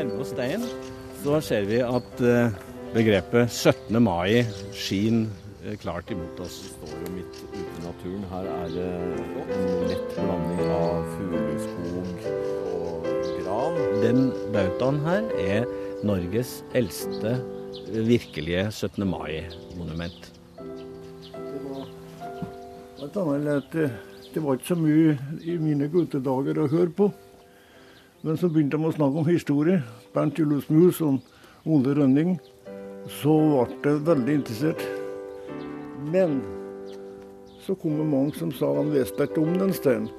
nærmer oss steinen, så ser vi at eh, begrepet 17. mai skinner eh, klart imot oss. Vi står jo midt ute i naturen. Her er det en lett blanding av fugleskog og gran. Den bautaen her er Norges eldste eh, virkelige 17. mai-monument. Det var, at det var ikke så mye i mine guttedager å høre på. Men så begynte de å snakke om historie, Bernt Julius Mus og Ole Rønning. Så ble jeg veldig interessert. Men så kom det mange som sa han visste ikke om den steinen.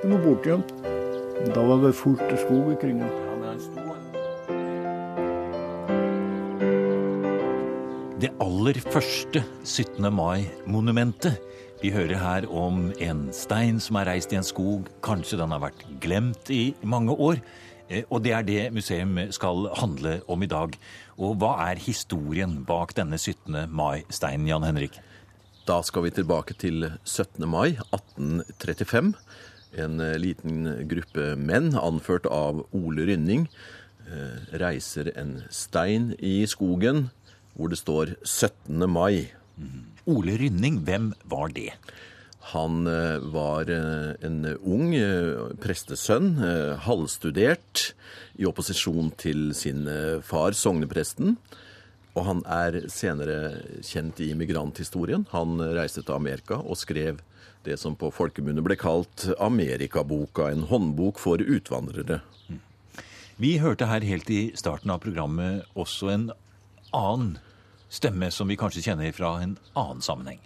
Den var bortgjemt. Da var det fullt av skog omkring den. Det aller første 17. mai-monumentet. Vi hører her om en stein som er reist i en skog. Kanskje den har vært glemt i mange år. Eh, Og det er det museum skal handle om i dag. Og hva er historien bak denne 17. mai-steinen, Jan Henrik? Da skal vi tilbake til 17. mai 1835. En eh, liten gruppe menn, anført av Ole Rynning, eh, reiser en stein i skogen hvor det står 17. mai. Ole Rynning, hvem var det? Han eh, var eh, en ung eh, prestesønn, eh, halvstudert, i opposisjon til sin far, sognepresten. Og han er senere kjent i migranthistorien. Han reiste til Amerika og skrev det som på folkemunne ble kalt Amerikaboka, en håndbok for utvandrere. Vi hørte her helt i starten av programmet også en annen stemme som vi kanskje kjenner fra en annen sammenheng.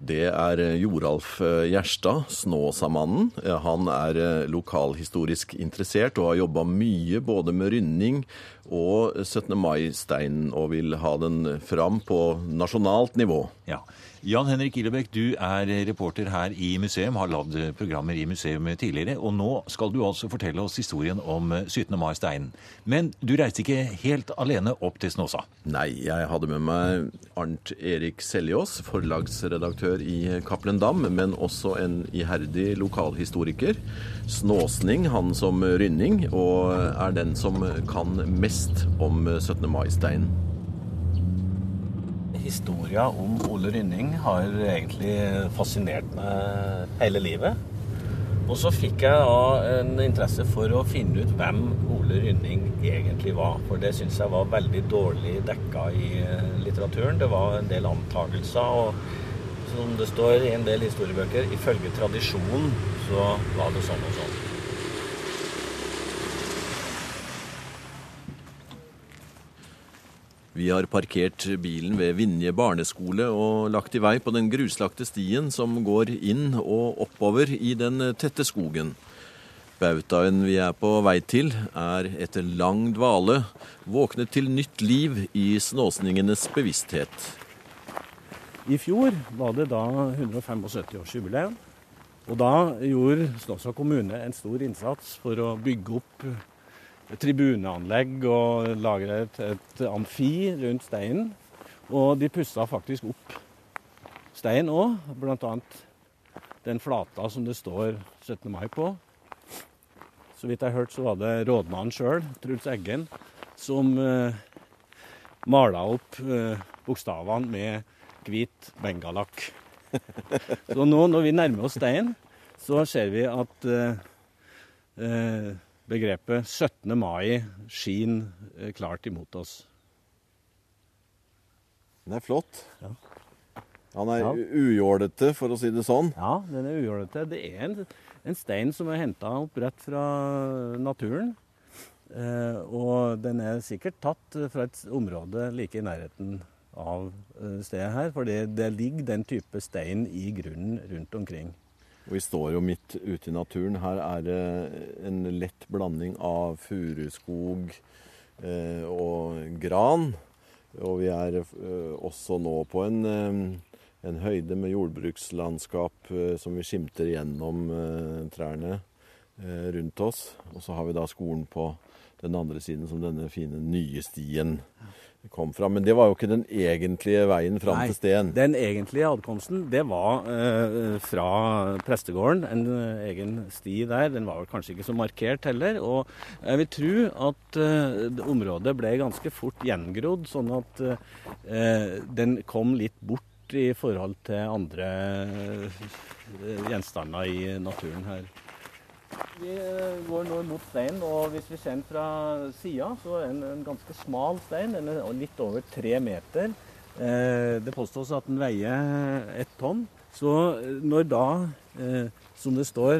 Det er eh, Joralf eh, Gjerstad, Snåsamannen. Han er eh, lokalhistorisk interessert og har jobba mye både med rynning og 17. mai-steinen, og vil ha den fram på nasjonalt nivå. Ja. Jan Henrik Illebekk, du er reporter her i museum, har lagd programmer i museum tidligere, og nå skal du altså fortelle oss historien om 17. mai-steinen. Men du reiste ikke helt alene opp til Snåsa. Nei, jeg hadde med meg Arnt Erik Seljås, forlagsredaktør i Cappelen Dam, men også en iherdig lokalhistoriker. Snåsning, han som rynning, og er den som kan mest om 17. mai-steinen. Historia om Ole Rynning har egentlig fascinert meg hele livet. Og så fikk jeg da en interesse for å finne ut hvem Ole Rynning egentlig var. For det syns jeg var veldig dårlig dekka i eh, litteraturen. Det var en del antagelser. Og som det står i en del historiebøker, ifølge tradisjonen så var det sånn og sånn. Vi har parkert bilen ved Vinje barneskole og lagt i vei på den gruslagte stien som går inn og oppover i den tette skogen. Bautaen vi er på vei til, er etter lang dvale våknet til nytt liv i snåsningenes bevissthet. I fjor var det da 175-årsjubileum. Og da gjorde Snåsa kommune en stor innsats for å bygge opp tribuneanlegg og lager et, et amfi rundt steinen. Og de pussa faktisk opp steinen òg, bl.a. den flata som det står 17. mai på. Så vidt jeg hørt så var det rådmannen sjøl, Truls Eggen, som eh, mala opp eh, bokstavene med hvit bengalakk. så nå når vi nærmer oss steinen, så ser vi at eh, eh, begrepet 17. mai skinner eh, klart imot oss. Den er flott. Ja. Han er Ja. ujålete, for å si det sånn. Ja, den er ujålete. Det er en, en stein som er henta opp rett fra naturen. Eh, og den er sikkert tatt fra et område like i nærheten av eh, stedet her. For det, det ligger den type stein i grunnen rundt omkring. Og vi står jo midt ute i naturen. Her er det en lett blanding av furuskog eh, og gran. Og vi er eh, også nå på en, eh, en høyde med jordbrukslandskap eh, som vi skimter gjennom eh, trærne eh, rundt oss. Og så har vi da skolen på den andre siden som denne fine nye stien kom fram. Men det var jo ikke den egentlige veien fram Nei, til Steen? Den egentlige adkomsten, det var eh, fra prestegården. En eh, egen sti der. Den var vel kanskje ikke så markert heller. Og jeg vil tro at eh, området ble ganske fort gjengrodd, sånn at eh, den kom litt bort i forhold til andre eh, gjenstander i naturen her. Vi eh, går nå mot steinen, og hvis vi ser den fra sida, så er den en ganske smal stein. Den er litt over tre meter. Eh, Det påstås at den veier ett tonn. Så eh, når da, som det står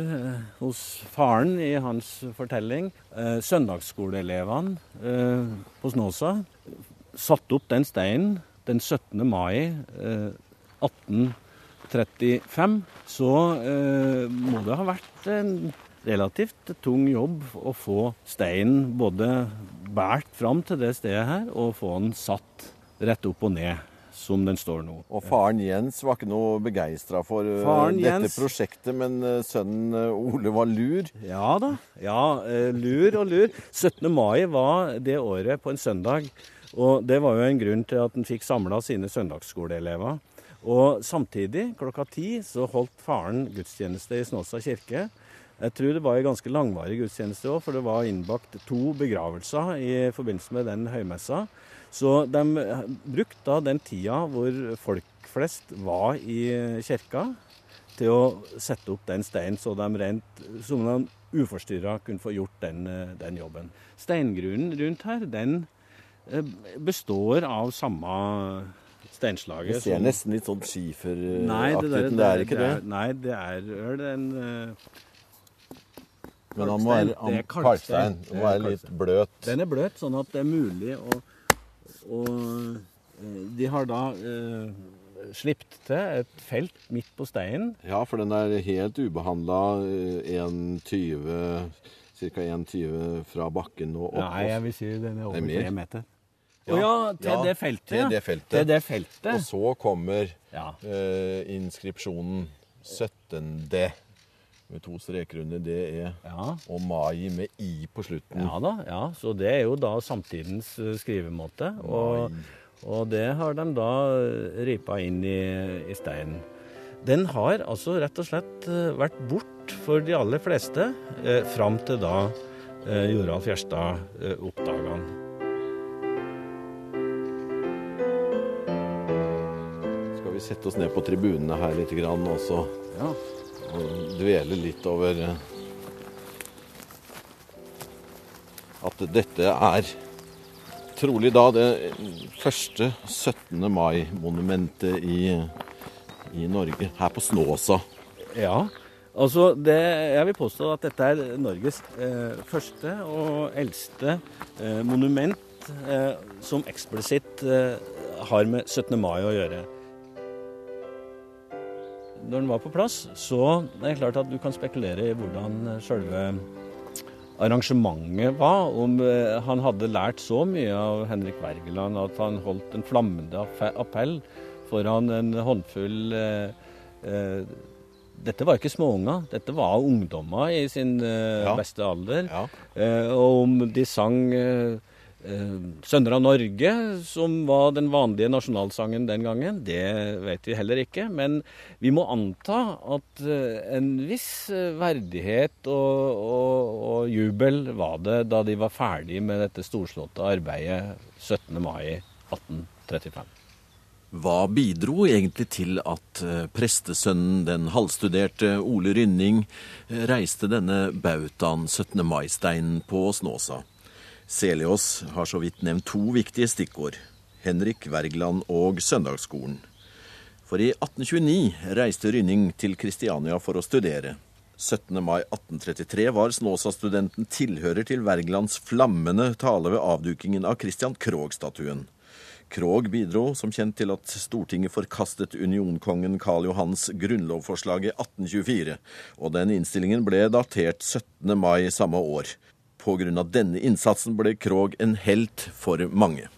hos faren i hans fortelling, søndagsskoleelevene på Snåsa satte opp den steinen den 17. mai eh, 1835, så må det ha vært en relativt tung jobb å få steinen både båret fram til det stedet her, og få den satt rett opp og ned, som den står nå. Og faren Jens var ikke noe begeistra for eh, Faren dette Jens- prosjektet, men eh, sønnen eh, Ole var lur. Ja da. Ja, lur og lur. 17. mai var det året på en søndag. Og det var jo en grunn til at en fikk samla sine søndagsskoleelever. Og samtidig, klokka ti, så holdt faren gudstjeneste i Snåsa kirke. Jeg tror det var en ganske langvarig gudstjeneste òg, for det var innbakt to begravelser i forbindelse med den høymessa. Så de eh, brukte da den tida hvor folk flest var i kirka, til å sette opp den steinen, så de rent som de uforstyrra kunne få gjort den, eh, den jobben. Steingrunnen rundt her, den eh, består av samme Det steinslaget. ser som- nesten litt sånn skiferaktig ut, men det er ikke det. er- Nei, det er vel en eh, Men han må være han, Det er kalkstein. må være litt bløt. Den er bløt, sånn at det er mulig å, å eh, De har da eh, slipt til et felt midt på steinen. Ja, for den er helt ubehandla. 1,20 Ca. 1,20 fra bakken og opp. Nei, jeg vil si den er over er tre meter. Ja. Ja, til Ja, det feltet. til det feltet. Til det feltet. Og så kommer Ja. eh, inskripsjonen 17. Med to streker under DE Ja. og mai med I på slutten. ja da, ja. Så det er jo da samtidens eh, skrivemåte. Og, og det har de da eh, ripa inn i, i steinen. Den har altså rett og slett eh, vært bort for de aller fleste eh, fram til da eh, Joralf Gjerstad eh, oppdaga den. Skal vi sette oss ned på tribunene her litt grann også Ja. Og dvele litt over eh, at dette er trolig da det første 17. mai-monumentet i, i Norge, her på Snåsa. Ja, altså det, jeg vil påstå at dette er Norges eh, første og eldste eh, monument eh, som eksplisitt eh, har med 17. mai å gjøre. Når den var på plass, så er det klart at du kan spekulere i hvordan selve arrangementet var. Om eh, han hadde lært så mye av Henrik Wergeland at han holdt en flammende appell foran en håndfull eh, eh, dette var ikke småunger, dette var ungdommer i sin eh, Ja. beste alder. Ja. Eh, og om de sang eh, eh, 'Sønner av Norge', som var den vanlige nasjonalsangen den gangen, det vet vi heller ikke. Men vi må anta at eh, en viss eh, verdighet og, og, og jubel var det da de var ferdig med dette storslåtte arbeidet 17. mai 1835. Hva bidro egentlig til at eh, prestesønnen, den halvstuderte Ole Rynning, eh, reiste denne bautaen 17. mai-steinen på Snåsa? Seliås har så vidt nevnt to viktige stikkord. Henrik Wergeland og søndagsskolen. For i 1829 reiste Rynning til Kristiania for å studere. 17. mai 1833 var Snåsa-studenten tilhører til Wergelands flammende tale ved avdukingen av Christian Krogh-statuen. Krog bidro som kjent til at Stortinget forkastet unionkongen Karl Johans grunnlovsforslag i 1824, og den innstillingen ble datert 17. mai samme år. Av denne innsatsen ble Krog en helt for mange.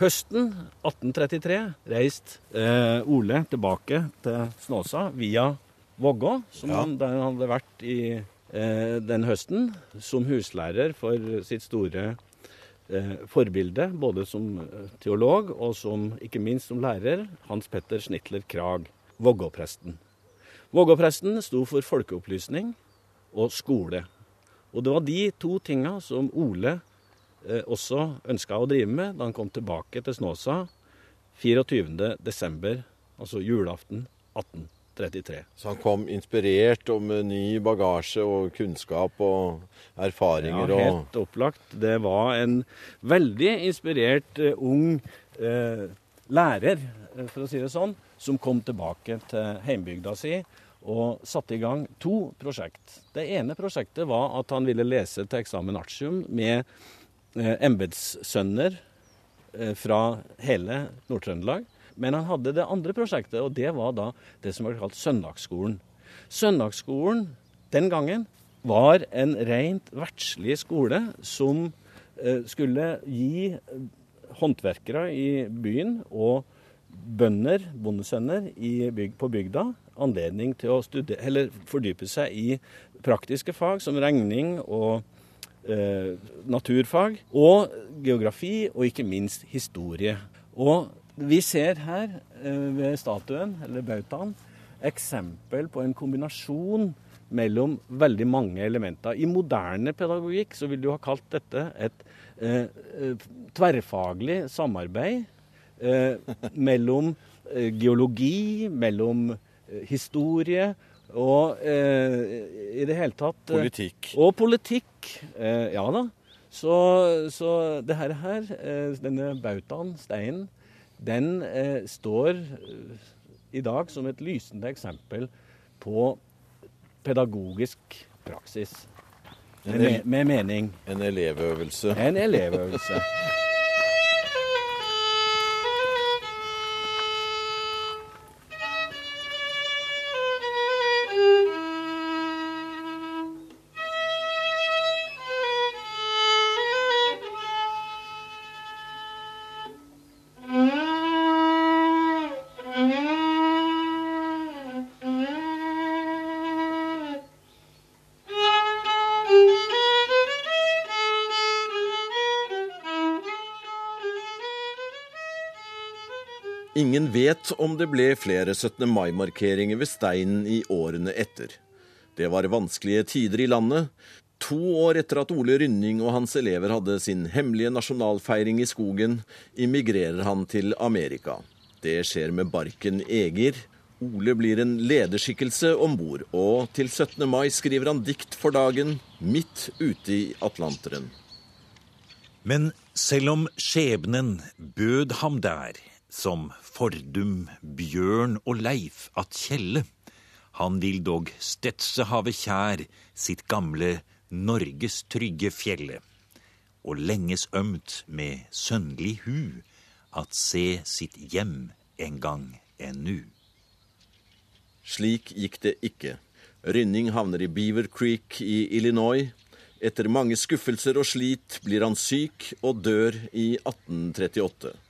Høsten 1833 reiste eh, Ole tilbake til Snåsa via Vågå, som Ja. han, der han hadde vært i eh, den høsten, som huslærer for sitt store eh, forbilde, både som eh, teolog og som, ikke minst som lærer, Hans Petter Snitler Krag, Vågåpresten. Vågåpresten sto for folkeopplysning og skole. Og det var de to tinga som Ole eh, også ønska å drive med da han kom tilbake til Snåsa 24.12., altså julaften 1833. Så han kom inspirert og med ny bagasje og kunnskap og erfaringer Ja, helt opplagt. Det var en veldig inspirert eh, ung eh, lærer, eh, for å si det sånn, som kom tilbake til heimbygda si og satte i gang to prosjekt. Det ene prosjektet var at han ville lese til eksamen artium med eh, embetssønner eh, fra hele Nord-Trøndelag. Men han hadde det andre prosjektet, og det var da det som var kalt Søndagsskolen. Søndagsskolen den gangen var en rent verdslig skole som eh, skulle gi eh, håndverkere i byen og bønder, bondesønner i byg, på bygda, anledning til å studere, eller fordype seg i praktiske fag som regning og eh, naturfag, og geografi, og ikke minst historie. Og vi ser her eh, ved statuen, eller bautaen, eksempel på en kombinasjon mellom veldig mange elementer. I moderne pedagogikk så vil du ha kalt dette et eh, tverrfaglig samarbeid eh, mellom eh, geologi, mellom historie og eh, i det hele tatt eh, politikk. og politikk. Eh, ja da. Så, så det her, her eh, denne bautaen, steinen, den eh, står eh, i dag som et lysende eksempel på pedagogisk praksis. Med, med mening. En elevøvelse. En elevøvelse. Ingen vet om det ble flere 17. mai-markeringer ved steinen i årene etter. Det var vanskelige tider i landet. To år etter at Ole Rynning og hans elever hadde sin hemmelige nasjonalfeiring i skogen, immigrerer han til Amerika. Det skjer med barken Eger. Ole blir en lederskikkelse om bord, og til 17. mai skriver han dikt for dagen, midt ute i Atlanteren. Men selv om skjebnen bød ham der, som Fordum, Bjørn og Leif at Kjelle, han vil dog stetse havet kjær sitt gamle Norges trygge fjelle, og lenges ømt med sønnlig hu at se sitt hjem en gang ennu. Slik gikk det ikke. Rynning havner i Beaver Creek i Illinois. Etter mange skuffelser og slit blir han syk og dør i 1838.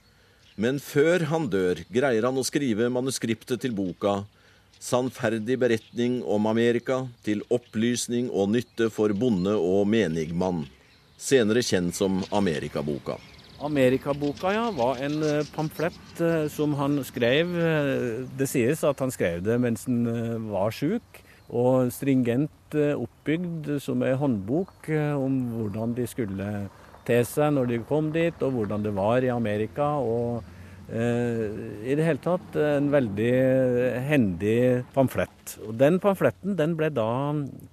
Men før han dør, greier han å skrive manuskriptet til boka Sannferdig beretning om Amerika til opplysning og nytte for bonde og menigmann, senere kjent som Amerikaboka. Amerikaboka ja, var en eh, pamflett eh, som han skrev. eh, Det sies at han skrev det mens han var sjuk. Og stringent oppbygd som ei håndbok om hvordan de skulle te seg når de kom dit, og hvordan det var i Amerika. og eh, i det hele tatt en veldig hendig pamflett. Og Den pamfletten den ble da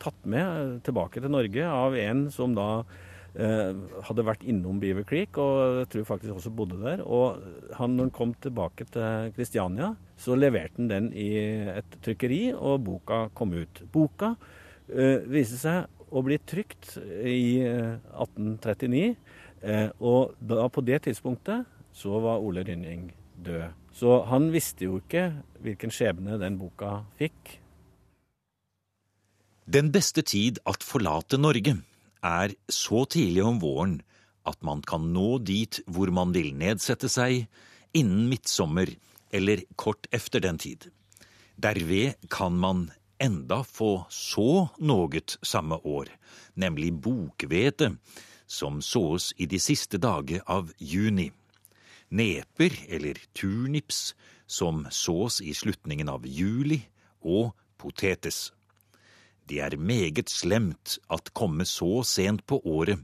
tatt med tilbake til Norge av en som da eh, hadde vært innom Beaver Creek, og jeg tror faktisk også bodde der. Og han, når han kom tilbake til Kristiania, så leverte han den i et trykkeri, og boka kom ut. Boka eh, viste seg å bli trykt i eh, 1839, eh, og da, på det tidspunktet så var Ole Rynning død. Så han visste jo ikke hvilken skjebne den boka fikk. Den beste tid at forlate Norge er så tidlig om våren at man kan nå dit hvor man vil nedsette seg innen midtsommer eller kort efter den tid. Derved kan man enda få så noget samme år, nemlig bokhvete, som sås i de siste dager av juni. Neper, eller turnips, som sås i slutningen av juli, og potetes. Det er meget slemt at komme så sent på året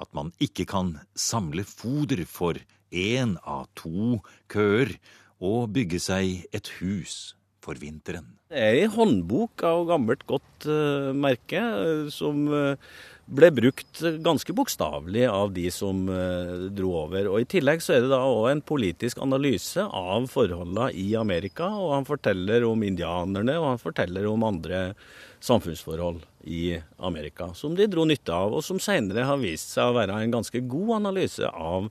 at man ikke kan samle foder for én av to køer og bygge seg et hus for vinteren. Det er ei håndbok av gammelt, godt uh, merke uh, som uh, ble brukt ganske bokstavelig av de som dro over. Og I tillegg så er det da òg en politisk analyse av forholdene i Amerika. og Han forteller om indianerne og han forteller om andre samfunnsforhold i Amerika, som de dro nytte av, og som senere har vist seg å være en ganske god analyse av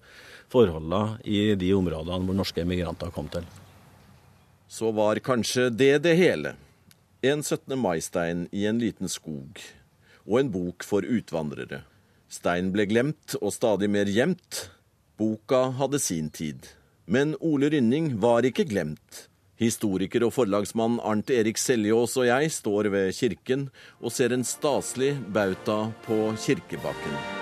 forholdene i de områdene hvor norske emigranter kom til. Så var kanskje det det hele. En 17. mai-stein i en liten skog, og en bok for utvandrere. Stein ble glemt og stadig mer gjemt. Boka hadde sin tid. Men Ole Rynning var ikke glemt. Historiker og forlagsmann Arnt Erik Seljås og jeg står ved kirken og ser en staselig bauta på kirkebakken.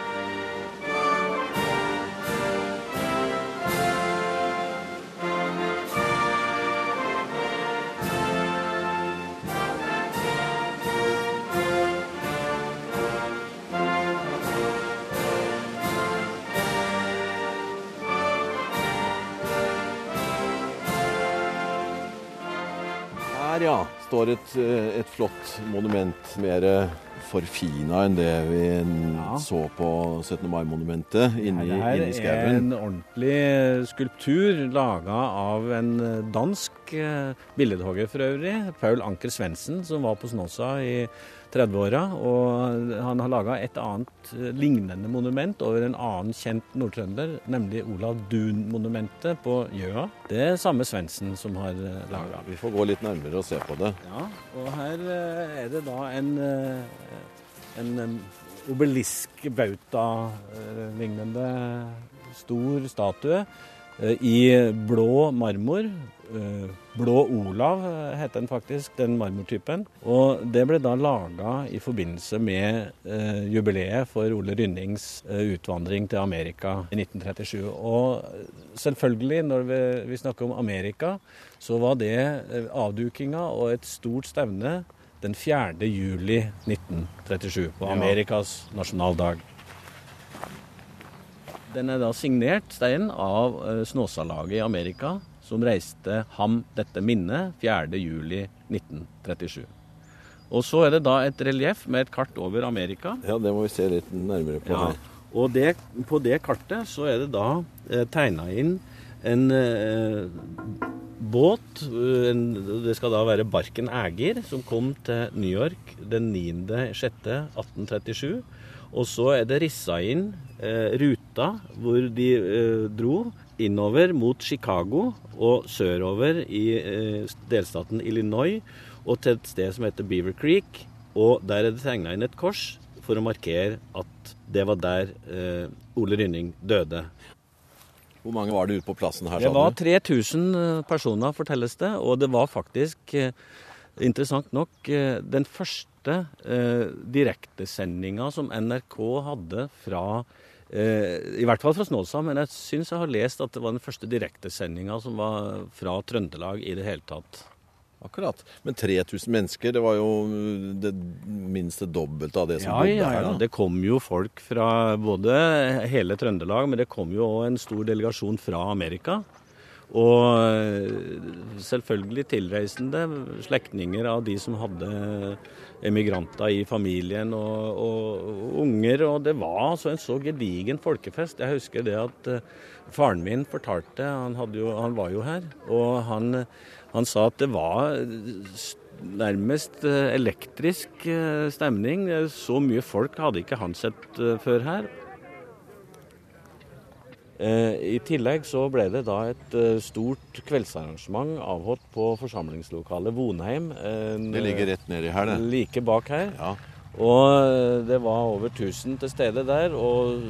Her, ja, står et, eh, et flott monument. Mer forfina enn det vi Ja. så på 17. mai-monumentet inne i skauen. Det her er en ordentlig skulptur laga av en dansk eh, billedhogger for øvrig, Paul Anker Svendsen, som var på Snåsa i 30-åra. Og han har laga et annet eh, lignende monument over en annen kjent nordtrønder, nemlig Olav Duun-monumentet på Gjøa. Det er samme Svendsen som har laga. Vi får gå litt nærmere og se på det. Ja, og her eh, er det da en, eh, en obelisk-bauta-lignende stor statue eh, i blå marmor. Eh, Blå Olav het heter den faktisk, den marmortypen. Og det ble da laga i forbindelse med eh, jubileet for Ole Rynnings eh, utvandring til Amerika i 1937. Og selvfølgelig, når vi, vi snakker om Amerika, så var det eh, avdukinga og et stort stevne den 4. juli 1937, på. Amerikas nasjonaldag. Den er da signert, steinen, av eh, Snåsalaget i Amerika, som reiste ham dette minnet 4. juli 1937. Og så er det da et relieff med et kart over Amerika. Ja, det må vi se litt nærmere på Ja, her. og det, på det kartet så er det da eh, tegna inn en eh, båt. eh, det skal da være Barken Ægir, som kom til New York den 9.6.1837. Og så er det rissa inn eh, ruta hvor de eh, dro innover mot Chicago og sørover i eh, delstaten Illinois og til et sted som heter Beaver Creek. Og der er det tegna inn et kors for å markere at det var der eh, Ole Rynning døde. Hvor mange var det ute på plassen her, Det var 3000 personer, fortelles det, og det var faktisk, eh, interessant nok, eh, den første eh, direktesendinga som NRK hadde fra eh, I hvert fall fra Snåsa, men jeg syns jeg har lest at det var den første direktesendinga som var fra Trøndelag i det hele tatt. Akkurat. Men 3000 mennesker, det var jo det minste dobbelte av det som Ja, bodde ja, her. ja. da. Det kom jo folk fra både hele Trøndelag, men det kom jo òg en stor delegasjon fra Amerika. Og eh, selvfølgelig tilreisende slektninger av de som hadde emigranter i familien og, og, unger. Og det var altså en så gedigen folkefest. Jeg husker det at eh, faren min fortalte, han, jo, han var jo her, og han, han sa at det var nærmest eh, elektrisk eh, stemning. Så mye folk hadde ikke han sett før her. Eh, I tillegg så ble det da et eh, stort kveldsarrangement avholdt på forsamlingslokalet Vonheim. Det ligger rett nedi her, det. Like bak her. Ja. Og eh, det var over 1000 til stede der. Og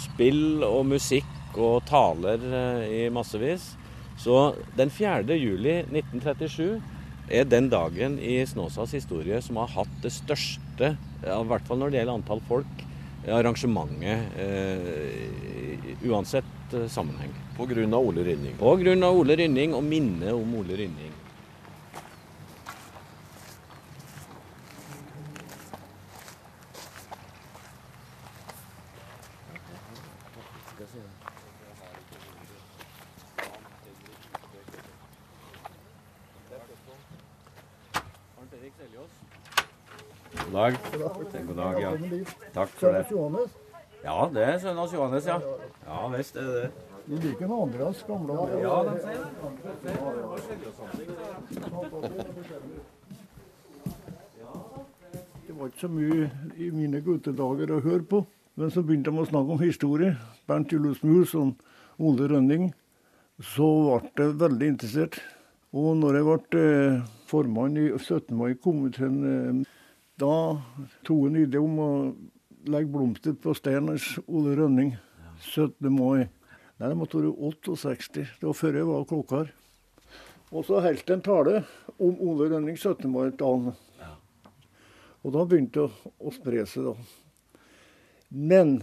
spill og musikk og taler i massevis. Så den 4. juli 1937 er den dagen i Snåsas historie som har hatt det største, i hvert fall når det gjelder antall folk, arrangementet eh, uansett eh, sammenheng. Av Ole Rynning. Av Ole Rynning og minnet om Ole Rynning. Dag. God dag, ja. Takk for det. Ja, det er sønnen hans Johannes, ja. Ja visst er det. du liker med oss gamle Ja, de sier det. Det var ikke så mye i mine guttedager å høre på. Men så begynte de å snakke om historie. Bernt Julius Mus og Ole Rønning. Så ble jeg veldig interessert. Og når jeg ble eh, formann i 17. mai-komiteen, eh, da tok en idé om å legge blomster på Steiners Ole Rønning. 17. mai. Nei, det måtte være 68. Det var før jeg var klokkar. Og så holdt en tale om Ole Rønning 17. mai-dagen. Og da begynte det å, å spre seg, da. Men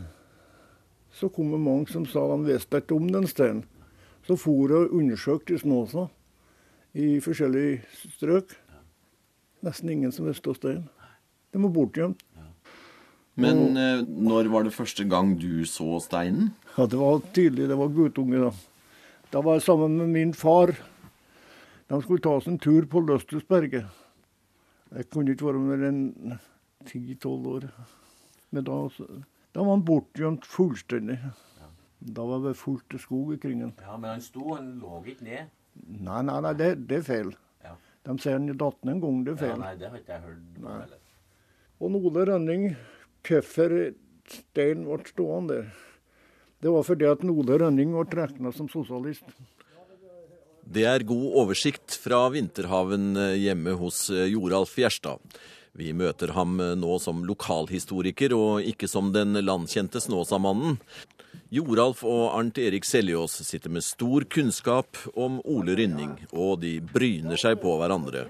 så kom det mange som sa de visste ikke om den steinen. Så for og undersøkte i Snåsa, i forskjellige strøk. Nesten ingen som visste om steinen. De var bortgjemt. Men eh, når var det første gang du så steinen? Ja, det var tidlig, det var guttunge, da. Da var jeg sammen med min far. De skulle ta seg en tur på Løstelsberget. Jeg kunne ikke være mer enn ti-tolv år. Men da, da var han bortgjemt fullstendig. Da var det fullt av skog kring han. Ja, men han sto, han lå ikke ned. Nei, nei, nei, det, det er feil. Ja. De sier han datt ned en gang, det er feil. Ja, nei, det har ikke jeg hørt. Nei. Og Ole Rønning, hvorfor Stein ble stående det var fordi at Ole Rønning ble regna som sosialist. Det er god oversikt fra vinterhaven eh, hjemme hos eh, Joralf Gjerstad. Vi møter ham eh, nå som lokalhistoriker og ikke som den landkjente Snåsamannen. Joralf og Arnt Erik Seljås sitter med stor kunnskap om Ole Rynning, og de bryner seg på hverandre.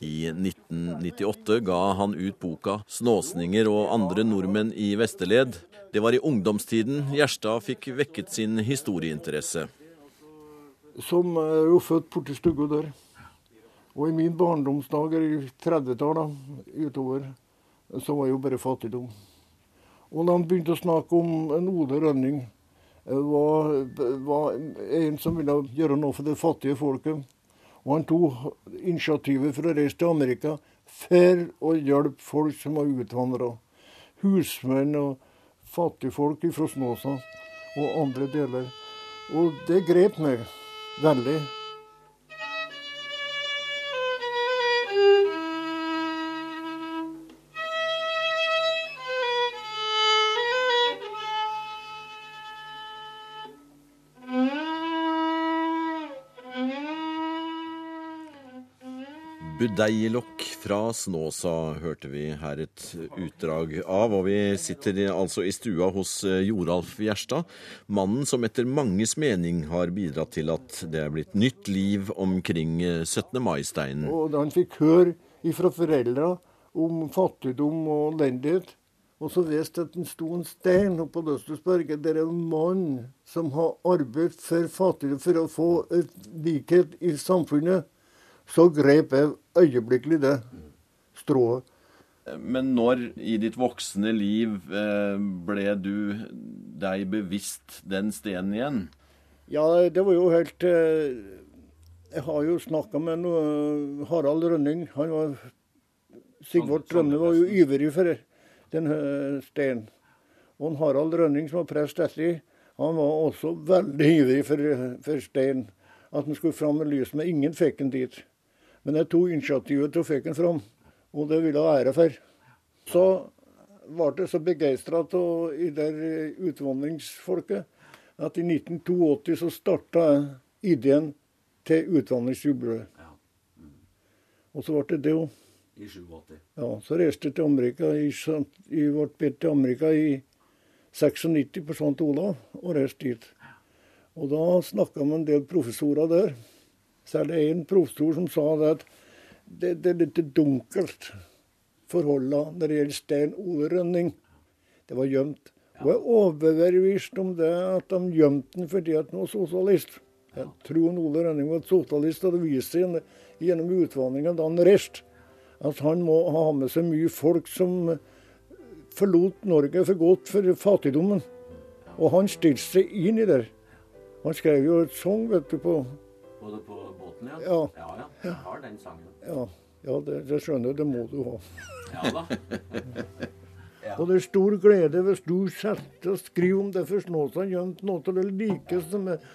I 1998 ga han ut boka 'Snåsninger og andre nordmenn i Vesterled'. Det var i ungdomstiden Gjerstad fikk vekket sin historieinteresse. som er jo født borti stugga der. Og i min barndomsdager i 30-tallet utover, så var jo bare fattigdom. Og da han begynte å snakke om en Ole Rønning, eh, var, var en som ville gjøre noe for det fattige folket. Og han tok initiativet for å reise til Amerika for å hjelpe folk som var utvandra. Husmenn og fattigfolk fra Snåsa og andre deler. Og det grep meg veldig. Budeilokk fra Snåsa hørte vi her et utdrag av, og vi sitter altså i stua hos eh, Joralf Gjerstad, mannen som etter manges mening har bidratt til at det er blitt nytt liv omkring eh, 17. mai-steinen. Og da han fikk høre fra foreldra om fattigdom og elendighet, og så visste at det sto en stein oppe på Løstusberget der en mann som har arbeidet for fattigdom for å få et likhet i samfunnet, så grep jeg øyeblikkelig det strået. Men når i ditt voksne liv eh, ble du deg bevisst den stenen igjen? Ja, det var jo helt eh, Jeg har jo snakka med noe, Harald Rønning. Han var Sigvart Rønne var jo ivrig for den steinen. Og Harald Rønning, som var prest etter, han var også veldig ivrig for, for steinen. At han skulle fram med lys, men ingen fikk den dit. Men jeg tok initiativet til å få den fram, og det ville jeg ære for. Så ble jeg så begeistra av i der utvandringsfolket at i 1982 så starta jeg ideen til utvandringsjubileet. Og så ble det det òg. I 87. Ja, så reiste jeg til Amerika i, i ble bedt til Amerika i 96 på St. Olav, og reiste dit. Og da snakka med en del professorer der. Særlig en professor som sa det at det, det er litt dunkelt forholdet når det gjelder Stein Ole Rønning. Det var gjemt. Og jeg er overbevist om det at de gjemte den fordi at han var sosialist. Jeg tror Ole Rønning var sosialist, og det viste seg gjennom utvandringa da han reiste at han må ha med seg mye folk som forlot Norge for godt for fattigdommen. Og han stilte seg inn i det. Han skrev jo et sang, vet du, på Både på båten, ja? Ja. Ja, ja. Jeg har den sangen. Ja, ja det, det skjønner det må du ha. Ja da. Og det er stor glede hvis du setter og skriver om det for Snåsa, gjemt noe av det like som er,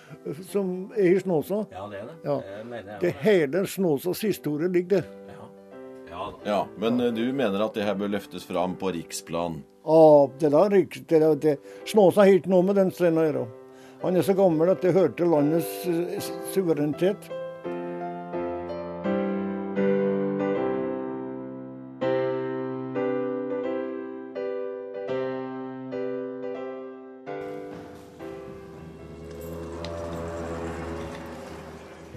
som er i Snåsa. Ja, det er det. Ja. Det mener jeg. Det hele Snåsas historie ligger der. Ja. Ja, da. Ja, Men eh, du mener at det her bør løftes fram på riksplan? Ja, det der, det der det, Snåsa har ikke noe med den strenda å gjøre. Han er så gammel at det hører til landets eh, suverenitet.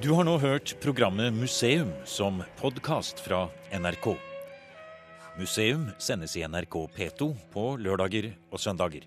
Du har nå hørt programmet Museum som podkast fra NRK. Museum sendes i NRK P2 på lørdager og søndager.